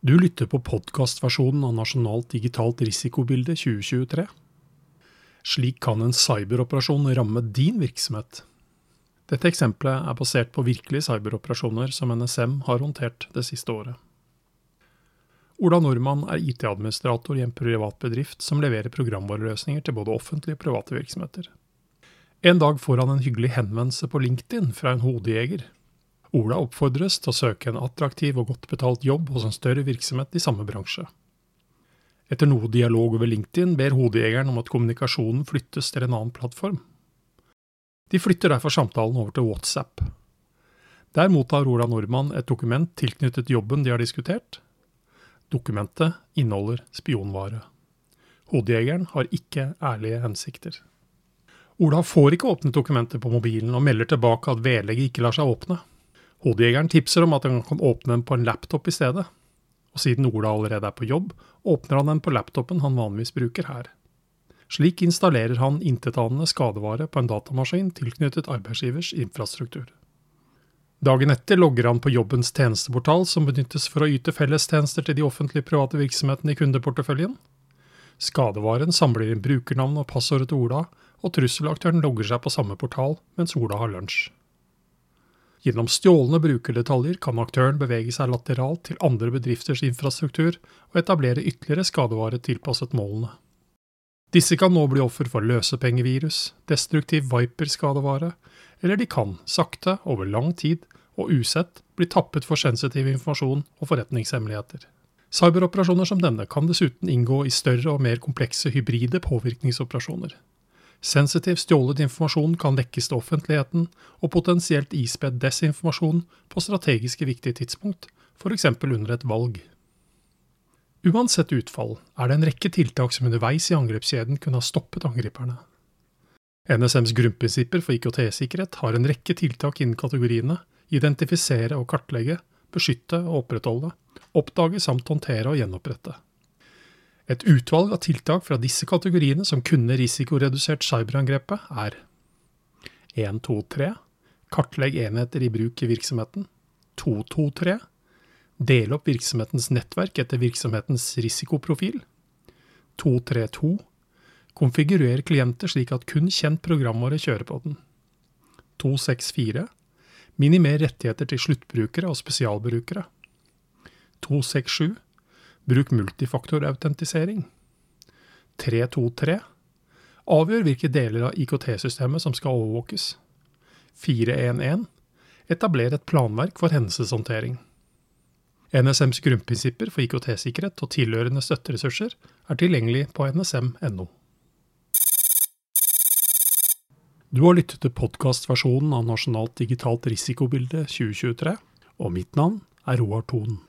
Du lytter på podkastversjonen av Nasjonalt digitalt risikobilde 2023. Slik kan en cyberoperasjon ramme din virksomhet. Dette eksempelet er basert på virkelige cyberoperasjoner som NSM har håndtert det siste året. Ola Nordmann er IT-administrator i en privat bedrift som leverer programvareløsninger til både offentlige og private virksomheter. En dag får han en hyggelig henvendelse på LinkedIn fra en hodejeger Ola oppfordres til å søke en attraktiv og godt betalt jobb hos en større virksomhet i samme bransje. Etter noe dialog over LinkedIn ber hodejegeren om at kommunikasjonen flyttes til en annen plattform. De flytter derfor samtalen over til WhatsApp. Der mottar Ola Nordmann et dokument tilknyttet jobben de har diskutert. Dokumentet inneholder spionvare. Hodejegeren har ikke ærlige hensikter. Ola får ikke åpnet dokumentet på mobilen, og melder tilbake at vedlegget ikke lar seg åpne. Hodejegeren tipser om at han kan åpne den på en laptop i stedet, og siden Ola allerede er på jobb, åpner han den på laptopen han vanligvis bruker her. Slik installerer han intetanende skadevare på en datamaskin tilknyttet arbeidsgivers infrastruktur. Dagen etter logger han på jobbens tjenesteportal, som benyttes for å yte fellestjenester til de offentlige private virksomhetene i kundeporteføljen. Skadevaren samler inn brukernavn og passordet til Ola, og trusselaktøren logger seg på samme portal mens Ola har lunsj. Gjennom stjålne brukerdetaljer kan aktøren bevege seg lateralt til andre bedrifters infrastruktur og etablere ytterligere skadevare tilpasset målene. Disse kan nå bli offer for løsepengevirus, destruktiv Viper-skadevare, eller de kan, sakte, over lang tid og usett, bli tappet for sensitiv informasjon og forretningshemmeligheter. Cyberoperasjoner som denne kan dessuten inngå i større og mer komplekse hybride påvirkningsoperasjoner. Sensitiv stjålet informasjon kan lekkes til offentligheten, og potensielt ispedd desinformasjon på strategiske viktige tidspunkt, f.eks. under et valg. Uansett utfall er det en rekke tiltak som underveis i angrepskjeden kunne ha stoppet angriperne. NSMs grunnprinsipper for IKT-sikkerhet har en rekke tiltak innen kategoriene identifisere og kartlegge, beskytte og opprettholde, oppdage samt håndtere og gjenopprette. Et utvalg av tiltak fra disse kategoriene som kunne risikoredusert cyberangrepet, er 123 Kartlegg enheter i bruk i virksomheten. 223 Del opp virksomhetens nettverk etter virksomhetens risikoprofil. 232 Konfigurer klienter slik at kun kjent programvare kjører på den. 264 Minimer rettigheter til sluttbrukere og spesialbrukere. 267 Bruk multifaktorautentisering. 323. Avgjør hvilke deler av IKT-systemet som skal overvåkes. 411. Etabler et planverk for hendelseshåndtering. NSMs grunnprinsipper for IKT-sikkerhet og tilhørende støtteressurser er tilgjengelig på nsm.no. Du har lyttet til podkastversjonen av Nasjonalt digitalt risikobilde 2023, og mitt navn er Roar Thon.